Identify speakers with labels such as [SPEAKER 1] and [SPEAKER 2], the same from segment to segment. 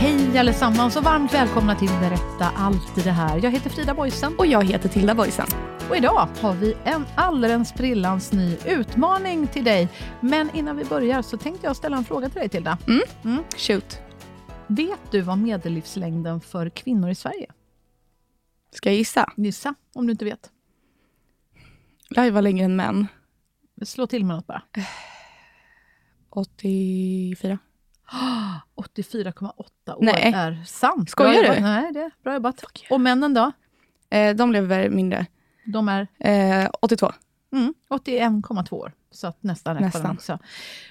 [SPEAKER 1] Hej allesammans och varmt välkomna till Berätta allt i det här. Jag heter Frida Boysen.
[SPEAKER 2] Och jag heter Tilda Boysen.
[SPEAKER 1] Och idag har vi en alldeles sprillans ny utmaning till dig. Men innan vi börjar så tänkte jag ställa en fråga till dig Tilda.
[SPEAKER 2] Mm. Shoot.
[SPEAKER 1] Vet du vad medellivslängden för kvinnor i Sverige?
[SPEAKER 2] Ska jag gissa?
[SPEAKER 1] Gissa, om du inte vet.
[SPEAKER 2] Vara längre än män.
[SPEAKER 1] Slå till med något bara.
[SPEAKER 2] 84.
[SPEAKER 1] 84,8 år
[SPEAKER 2] Nej.
[SPEAKER 1] är sant.
[SPEAKER 2] Skojar
[SPEAKER 1] bra
[SPEAKER 2] du?
[SPEAKER 1] Nej, det är bra jobbat. Och männen då?
[SPEAKER 2] Eh, de lever mindre.
[SPEAKER 1] De är
[SPEAKER 2] Eh, 82.
[SPEAKER 1] Mm, 81,2 år. Så att nästan
[SPEAKER 2] Nästan.
[SPEAKER 1] också.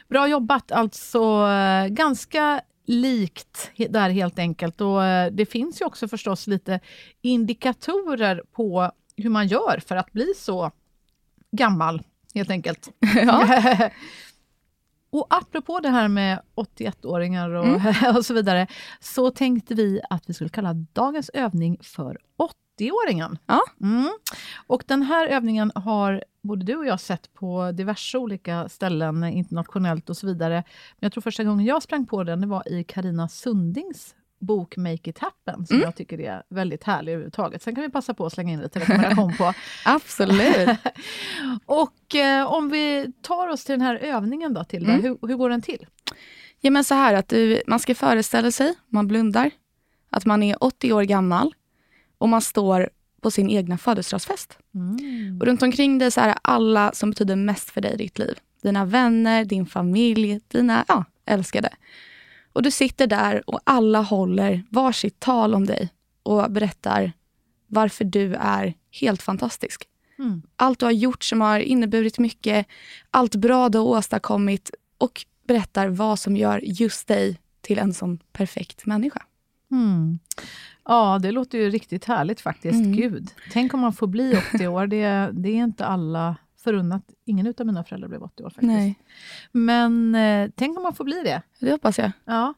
[SPEAKER 1] Bra jobbat. Alltså eh, ganska likt där helt enkelt. Och eh, det finns ju också förstås lite indikatorer på hur man gör för att bli så gammal, helt enkelt. och apropå det här med 81-åringar och, och så vidare, så tänkte vi att vi skulle kalla dagens övning för 80-åringen.
[SPEAKER 2] Ja.
[SPEAKER 1] Mm. Och den här övningen har både du och jag sett på diverse olika ställen internationellt och så vidare. Men jag tror första gången jag sprang på den, det var i Karina Sundings bok Make it happen, som jag tycker är väldigt härlig överhuvudtaget. Sen kan vi passa på att slänga in lite rekommendation på.
[SPEAKER 2] Absolut.
[SPEAKER 1] Och eh, om vi tar oss till den här övningen då, Tilda, hur, hur går den till?
[SPEAKER 2] ja, men så här att du, man ska föreställa sig, man blundar, att man är 80 år gammal och man står på sin egna födelsedagsfest. Och runt omkring dig så är alla som betyder mest för dig i ditt liv. Dina vänner, din familj, dina ja, älskade. Och du sitter där och alla håller varsitt tal om dig och berättar varför du är helt fantastisk.
[SPEAKER 1] Mm.
[SPEAKER 2] Allt du har gjort som har inneburit mycket, allt bra du har åstadkommit och berättar vad som gör just dig till en sån perfekt människa.
[SPEAKER 1] Mm. Ja, det låter ju riktigt härligt faktiskt.
[SPEAKER 2] Mm.
[SPEAKER 1] Gud, tänk om man får bli 80 år. Det, det är inte alla förunnat. Ingen av mina föräldrar blev 80 år faktiskt.
[SPEAKER 2] Nej,
[SPEAKER 1] Men eh, tänk om man får bli det.
[SPEAKER 2] det hoppas jag.
[SPEAKER 1] Ja,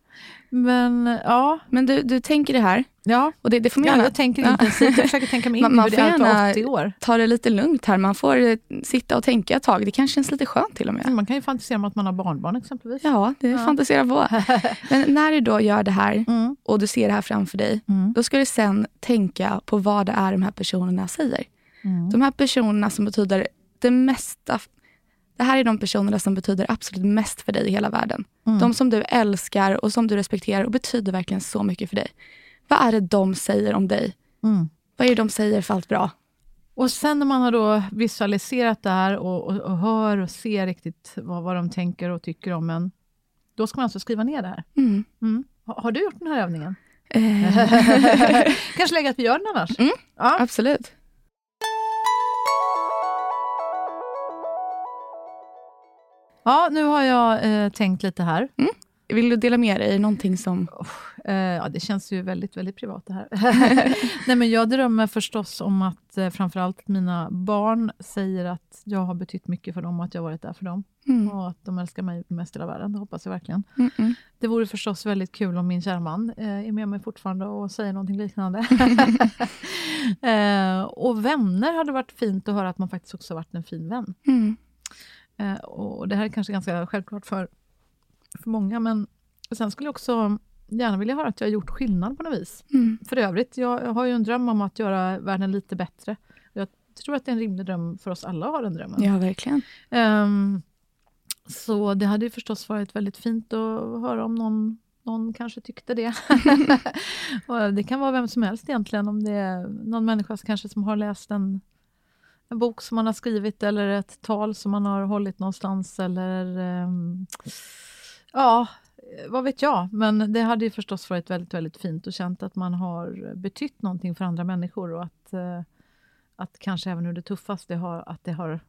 [SPEAKER 1] men ja.
[SPEAKER 2] Men du, du tänker det här
[SPEAKER 1] ja.
[SPEAKER 2] och det, det får man
[SPEAKER 1] Ja,
[SPEAKER 2] gärna
[SPEAKER 1] jag tänker intensivt. Jag försöker tänka mig in
[SPEAKER 2] Man-
[SPEAKER 1] hur det är att vara
[SPEAKER 2] gärna
[SPEAKER 1] 80 år.
[SPEAKER 2] ta det lite lugnt här. Man får eh, sitta och tänka ett tag. Det kanske känns lite skönt till och med.
[SPEAKER 1] Man kan ju fantisera om att man har barnbarn exempelvis.
[SPEAKER 2] Ja, det fantiserar på. Men när du då gör det här
[SPEAKER 1] Mm.
[SPEAKER 2] och du ser det här framför dig,
[SPEAKER 1] Mm.
[SPEAKER 2] då ska du sen tänka på vad det är de här personerna säger.
[SPEAKER 1] Mm.
[SPEAKER 2] De här personerna som betyder det mesta. Det här är de personerna som betyder absolut mest för dig i hela världen.
[SPEAKER 1] Mm.
[SPEAKER 2] De som du älskar och som du respekterar och betyder verkligen så mycket för dig. Vad är det de säger om dig?
[SPEAKER 1] Mm.
[SPEAKER 2] Vad är det de säger för allt bra?
[SPEAKER 1] Och sen när man har då visualiserat det här och, och, och hör och ser riktigt vad, vad de tänker och tycker om en, då ska man alltså skriva ner det här.
[SPEAKER 2] Mm.
[SPEAKER 1] Mm. Har, har du gjort den här övningen?
[SPEAKER 2] Eh,
[SPEAKER 1] Kanske lägga att vi gör den annars?
[SPEAKER 2] Mm.
[SPEAKER 1] Ja.
[SPEAKER 2] absolut.
[SPEAKER 1] Ja, nu har jag eh, tänkt lite här.
[SPEAKER 2] Vill du dela med dig någonting som...
[SPEAKER 1] Eh, ja, det känns ju väldigt, väldigt privat det här. Nej, men jag drömmer förstås om att eh, framförallt mina barn säger att jag har betytt mycket för dem och att jag har varit där för dem.
[SPEAKER 2] Mm.
[SPEAKER 1] Och att de älskar mig mest i hela världen. Det hoppas jag verkligen.
[SPEAKER 2] Mm -mm.
[SPEAKER 1] Det vore förstås väldigt kul om min kära man eh, är med mig fortfarande och säger någonting liknande. eh, och vänner hade varit fint att höra att man faktiskt också varit en fin vän. Eh, och det här är kanske ganska självklart för, för många, men sen skulle jag också gärna vilja höra att jag har gjort skillnad på något vis.
[SPEAKER 2] Mm.
[SPEAKER 1] För övrigt, jag, har ju en dröm om att göra världen lite bättre. Jag tror att det är en rimlig dröm för oss alla att ha den drömmen.
[SPEAKER 2] Ja, verkligen.
[SPEAKER 1] Ehm, Så det hade ju förstås varit väldigt fint att höra om någon, någon kanske tyckte det. det kan vara vem som helst egentligen, om det är någon människa kanske som har läst en, en bok som man har skrivit eller ett tal som man har hållit någonstans eller um, ja, vad vet jag. Men det hade ju förstås varit väldigt, väldigt fint och känt att man har betytt någonting för andra människor och att, uh, att kanske även ur det tuffaste har, att det har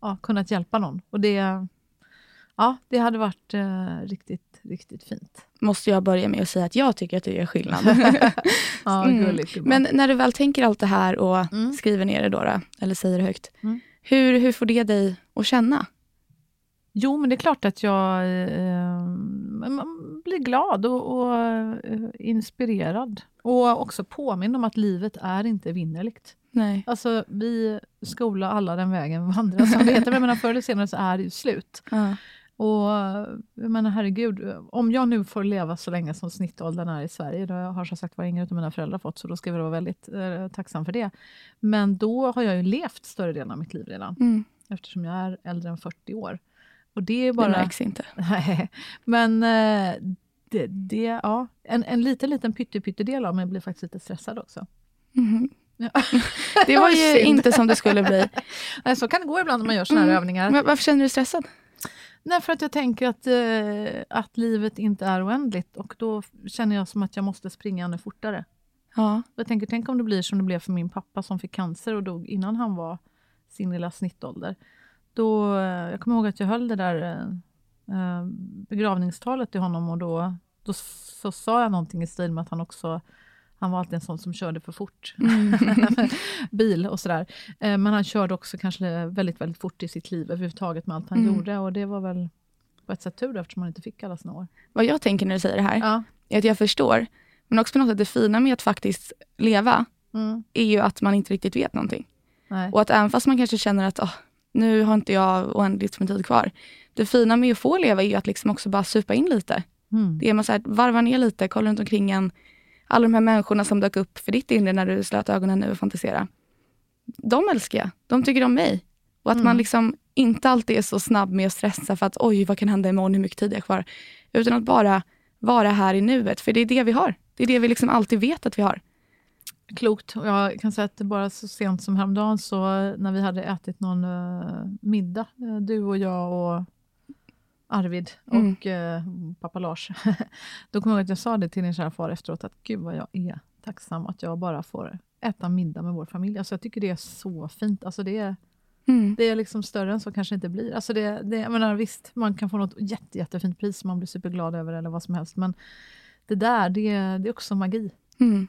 [SPEAKER 1] ja, kunnat hjälpa någon. Och det, ja, det hade varit uh, riktigt, riktigt fint.
[SPEAKER 2] Måste jag börja med att säga att jag tycker att du gör skillnad.
[SPEAKER 1] ja,
[SPEAKER 2] Mm.
[SPEAKER 1] gulligt.
[SPEAKER 2] Men när du väl tänker allt det här och
[SPEAKER 1] Mm.
[SPEAKER 2] skriver ner det då, då eller säger det högt.
[SPEAKER 1] Mm.
[SPEAKER 2] Hur, hur får det dig att känna?
[SPEAKER 1] Jo, men det är klart att jag eh, blir glad och, och eh, inspirerad. Och också påminn om att livet är inte vinnerligt.
[SPEAKER 2] Nej.
[SPEAKER 1] Alltså, vi skola alla den vägen vandrar, som det heter. Men jag menar, förr eller senare så är det ju slut.
[SPEAKER 2] Ja.
[SPEAKER 1] Och jag menar, herregud, om jag nu får leva så länge som snittåldern är i Sverige, det har som sagt var ingen av mina föräldrar fått, så då ska jag vara väldigt eh, tacksam för det. Men då har jag ju levt större delen av mitt liv redan,
[SPEAKER 2] Mm.
[SPEAKER 1] eftersom jag är äldre än 40 år. Och det är
[SPEAKER 2] Det
[SPEAKER 1] bara...
[SPEAKER 2] märks inte.
[SPEAKER 1] Nej, men eh, det, det, ja, en, en liten, liten pyttedel av mig blir faktiskt lite stressad också.
[SPEAKER 2] Mhm.
[SPEAKER 1] Ja.
[SPEAKER 2] Det var ju inte som det skulle bli.
[SPEAKER 1] Nej, Så kan det gå ibland när man gör såna här
[SPEAKER 2] Mm.
[SPEAKER 1] övningar.
[SPEAKER 2] Men varför känner du dig stressad?
[SPEAKER 1] Nej, för att jag tänker att, eh, att livet inte är oändligt och då känner jag som att jag måste springa ännu fortare.
[SPEAKER 2] Ja.
[SPEAKER 1] Jag tänker, tänk om det blir som det blev för min pappa som fick cancer och dog innan han var sin lilla snittålder. Då, eh, jag kommer ihåg att jag höll det där eh, eh, begravningstalet till honom och då, då så sa jag någonting i stil med att han också han var alltid en sån som körde för fort. Bil och sådär. Eh, Men han körde också kanske väldigt, väldigt fort i sitt liv överhuvudtaget med allt han
[SPEAKER 2] Mm.
[SPEAKER 1] gjorde. Och det var väl på ett sätt tur då, eftersom han inte fick alla sina år.
[SPEAKER 2] Vad jag tänker när du säger det här,
[SPEAKER 1] Ja.
[SPEAKER 2] är att jag förstår. Men också på något sätt det fina med att faktiskt leva,
[SPEAKER 1] Mm.
[SPEAKER 2] är ju att man inte riktigt vet någonting.
[SPEAKER 1] Nej.
[SPEAKER 2] Och att även fast man kanske känner att åh, nu har inte jag oändligt med tid kvar. Det fina med att få leva är ju att liksom också bara supa in lite.
[SPEAKER 1] Mm.
[SPEAKER 2] Det är man så här, varva ner lite, kolla runt omkring en. Alla de här människorna som dök upp för ditt inre när du slöt ögonen nu och fantiserade. De älskar jag. De tycker om mig. Och att
[SPEAKER 1] Mm.
[SPEAKER 2] man liksom inte alltid är så snabb med att stressa för att oj, vad kan hända imorgon, hur mycket tid är jag kvar? Utan att bara vara här i nuet, för det är det vi har. Det är det vi liksom alltid vet att vi har.
[SPEAKER 1] Klokt. Jag kan säga att bara så sent som häromdagen, så när vi hade ätit någon eh, middag, eh, du och jag och Arvid
[SPEAKER 2] Mm.
[SPEAKER 1] och eh, pappa Lars, då kommer jag ihåg att jag sa det till din kära far efteråt, att gud vad jag är tacksam att jag bara får äta middag med vår familj. Alltså jag tycker det är så fint. Alltså det, är,
[SPEAKER 2] Mm.
[SPEAKER 1] det är liksom större än så kanske inte blir. Alltså det, det, jag menar, visst, man kan få något jätte, jättefint pris som man blir superglad över eller vad som helst, men det där, det, det är också magi.
[SPEAKER 2] Mm.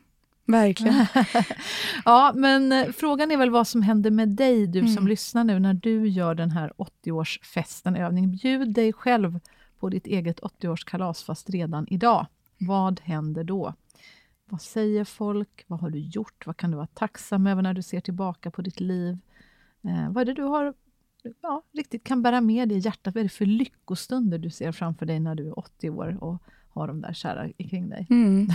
[SPEAKER 2] Verkligen.
[SPEAKER 1] Ja, men eh, frågan är väl vad som händer med dig, du som
[SPEAKER 2] Mm.
[SPEAKER 1] lyssnar nu, när du gör den här 80-årsfesten, övning. Bjud dig själv på ditt eget 80-årskalas, fast redan idag. Vad händer då? Vad säger folk? Vad har du gjort? Vad kan du vara tacksam över när du ser tillbaka på ditt liv? Eh, vad är det du har, ja, riktigt kan bära med dig i hjärtat? Vad är det för lyckostunder du ser framför dig när du är 80 år och har de där kära kring dig?
[SPEAKER 2] Mm.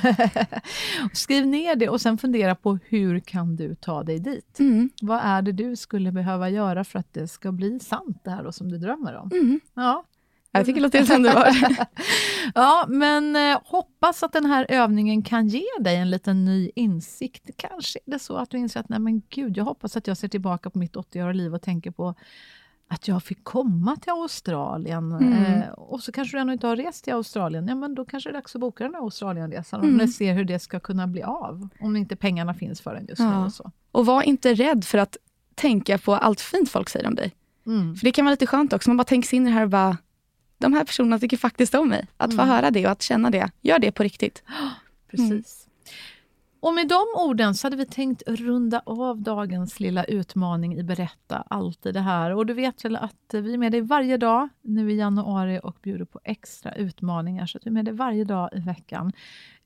[SPEAKER 1] Skriv ner det och sen fundera på hur kan du ta dig dit?
[SPEAKER 2] Mm.
[SPEAKER 1] Vad är det du skulle behöva göra för att det ska bli sant, det här då som du drömmer om?
[SPEAKER 2] Mm.
[SPEAKER 1] Ja.
[SPEAKER 2] Jag tycker det låter helt underbart.
[SPEAKER 1] ja, men eh, hoppas att den här övningen kan ge dig en liten ny insikt. Kanske är det så att du inser att nej men gud, jag hoppas att jag ser tillbaka på mitt 80-åriga liv och tänker på att jag fick komma till Australien.
[SPEAKER 2] Mm.
[SPEAKER 1] Eh, och så kanske du ännu inte har rest till Australien. Ja, men då kanske det är dags att boka den här Australienresan.
[SPEAKER 2] Mm.
[SPEAKER 1] Du ser hur det ska kunna bli av. Om inte pengarna finns för den just nu.
[SPEAKER 2] Ja.
[SPEAKER 1] Och så.
[SPEAKER 2] Och var inte rädd för att tänka på allt fint folk säger om dig.
[SPEAKER 1] Mm.
[SPEAKER 2] För det kan vara lite skönt också. Man bara tänker sig in i det här och bara, de här personerna tycker faktiskt om mig. Att få
[SPEAKER 1] Mm.
[SPEAKER 2] höra det och att känna det, gör det på riktigt.
[SPEAKER 1] Precis. Och med de orden så hade vi tänkt runda av dagens lilla utmaning i Berätta alltid det här. Och du vet väl att vi är med dig varje dag nu i januari och bjuder på extra utmaningar. Så att vi är med dig varje dag i veckan.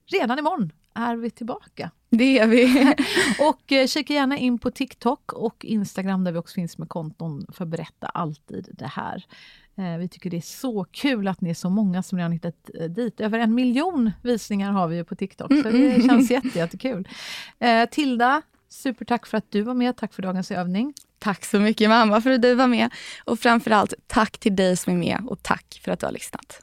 [SPEAKER 1] Redan imorgon är vi tillbaka.
[SPEAKER 2] Det är vi.
[SPEAKER 1] Och eh, kika gärna in på TikTok och Instagram där vi också finns med konton för Berätta alltid det här. Eh, vi tycker det är så kul att ni är så många som redan hittat eh, dit. Över en miljon visningar har vi ju på TikTok, så det känns jätte, jättekul. Eh, Tilda, supertack för att du var med. Tack för dagens övning.
[SPEAKER 2] Tack så mycket mamma för att du var med. Och framförallt tack till dig som är med och tack för att du har lyssnat.